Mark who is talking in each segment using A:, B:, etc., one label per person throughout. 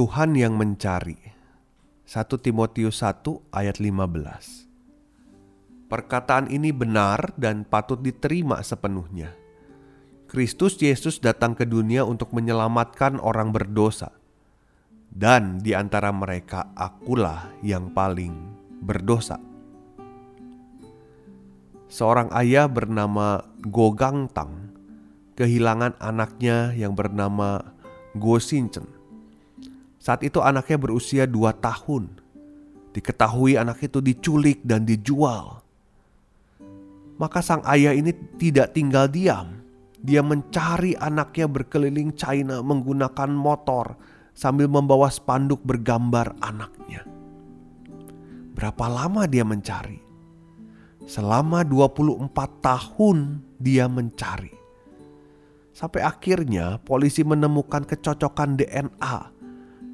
A: Tuhan yang mencari. 1 Timotius 1 ayat 15. Perkataan ini benar dan patut diterima sepenuhnya. Kristus Yesus datang ke dunia untuk menyelamatkan orang berdosa. Dan di antara mereka akulah yang paling berdosa. Seorang ayah bernama Gogang Tang kehilangan anaknya yang bernama Go Sinchen saat itu anaknya berusia dua tahun. Diketahui anak itu diculik dan dijual. Maka sang ayah ini tidak tinggal diam. Dia mencari anaknya berkeliling China menggunakan motor sambil membawa spanduk bergambar anaknya. Berapa lama dia mencari? Selama 24 tahun dia mencari. Sampai akhirnya polisi menemukan kecocokan DNA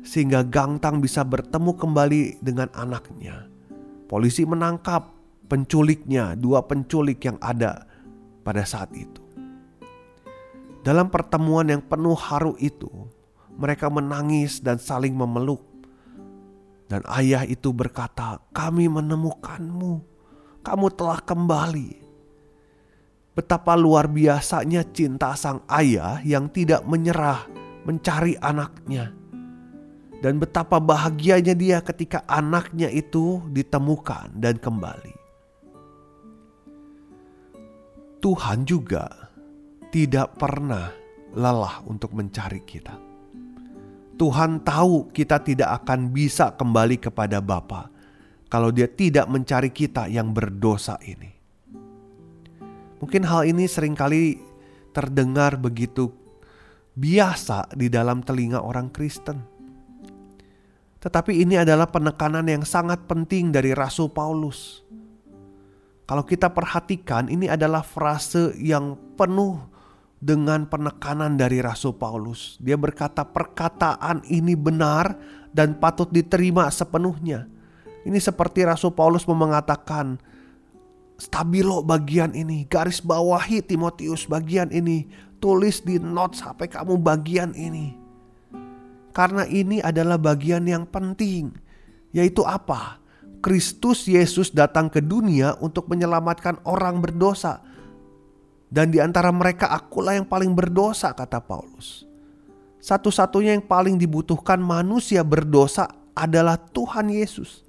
A: sehingga Gangtang bisa bertemu kembali dengan anaknya. Polisi menangkap penculiknya, dua penculik yang ada pada saat itu. Dalam pertemuan yang penuh haru itu, mereka menangis dan saling memeluk. Dan ayah itu berkata, "Kami menemukanmu, kamu telah kembali." Betapa luar biasanya cinta sang ayah yang tidak menyerah mencari anaknya dan betapa bahagianya dia ketika anaknya itu ditemukan dan kembali. Tuhan juga tidak pernah lelah untuk mencari kita. Tuhan tahu kita tidak akan bisa kembali kepada Bapa kalau Dia tidak mencari kita yang berdosa ini. Mungkin hal ini sering kali terdengar begitu biasa di dalam telinga orang Kristen tetapi ini adalah penekanan yang sangat penting dari Rasul Paulus. Kalau kita perhatikan, ini adalah frase yang penuh dengan penekanan dari Rasul Paulus. Dia berkata, "Perkataan ini benar dan patut diterima sepenuhnya." Ini seperti Rasul Paulus mengatakan, "Stabilo bagian ini, garis bawahi Timotius bagian ini, tulis di notes sampai kamu bagian ini." Karena ini adalah bagian yang penting, yaitu apa? Kristus Yesus datang ke dunia untuk menyelamatkan orang berdosa. Dan di antara mereka akulah yang paling berdosa kata Paulus. Satu-satunya yang paling dibutuhkan manusia berdosa adalah Tuhan Yesus.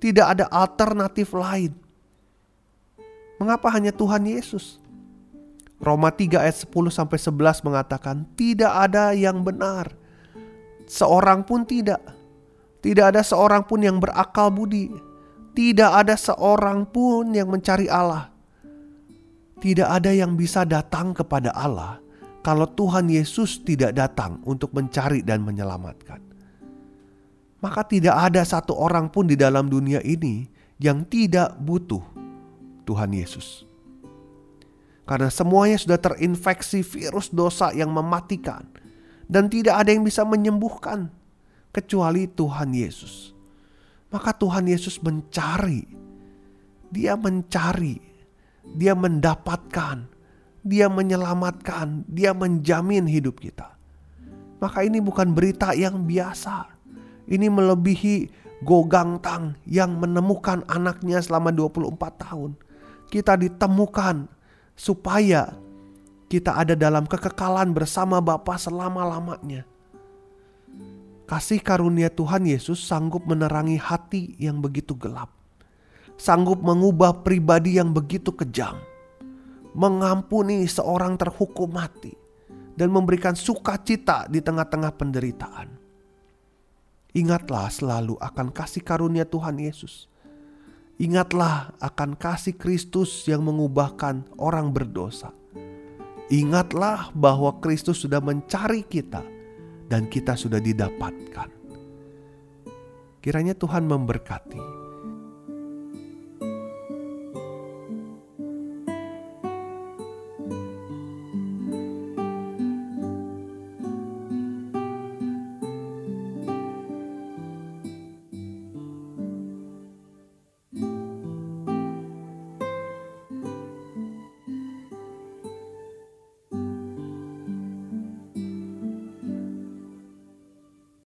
A: Tidak ada alternatif lain. Mengapa hanya Tuhan Yesus? Roma 3 ayat 10 sampai 11 mengatakan tidak ada yang benar Seorang pun tidak. Tidak ada seorang pun yang berakal budi. Tidak ada seorang pun yang mencari Allah. Tidak ada yang bisa datang kepada Allah kalau Tuhan Yesus tidak datang untuk mencari dan menyelamatkan. Maka tidak ada satu orang pun di dalam dunia ini yang tidak butuh Tuhan Yesus. Karena semuanya sudah terinfeksi virus dosa yang mematikan dan tidak ada yang bisa menyembuhkan kecuali Tuhan Yesus. Maka Tuhan Yesus mencari, Dia mencari, Dia mendapatkan, Dia menyelamatkan, Dia menjamin hidup kita. Maka ini bukan berita yang biasa. Ini melebihi Gogang Tang yang menemukan anaknya selama 24 tahun. Kita ditemukan supaya kita ada dalam kekekalan bersama Bapa selama-lamanya. Kasih karunia Tuhan Yesus sanggup menerangi hati yang begitu gelap. Sanggup mengubah pribadi yang begitu kejam. Mengampuni seorang terhukum mati. Dan memberikan sukacita di tengah-tengah penderitaan. Ingatlah selalu akan kasih karunia Tuhan Yesus. Ingatlah akan kasih Kristus yang mengubahkan orang berdosa Ingatlah bahwa Kristus sudah mencari kita dan kita sudah didapatkan. Kiranya Tuhan memberkati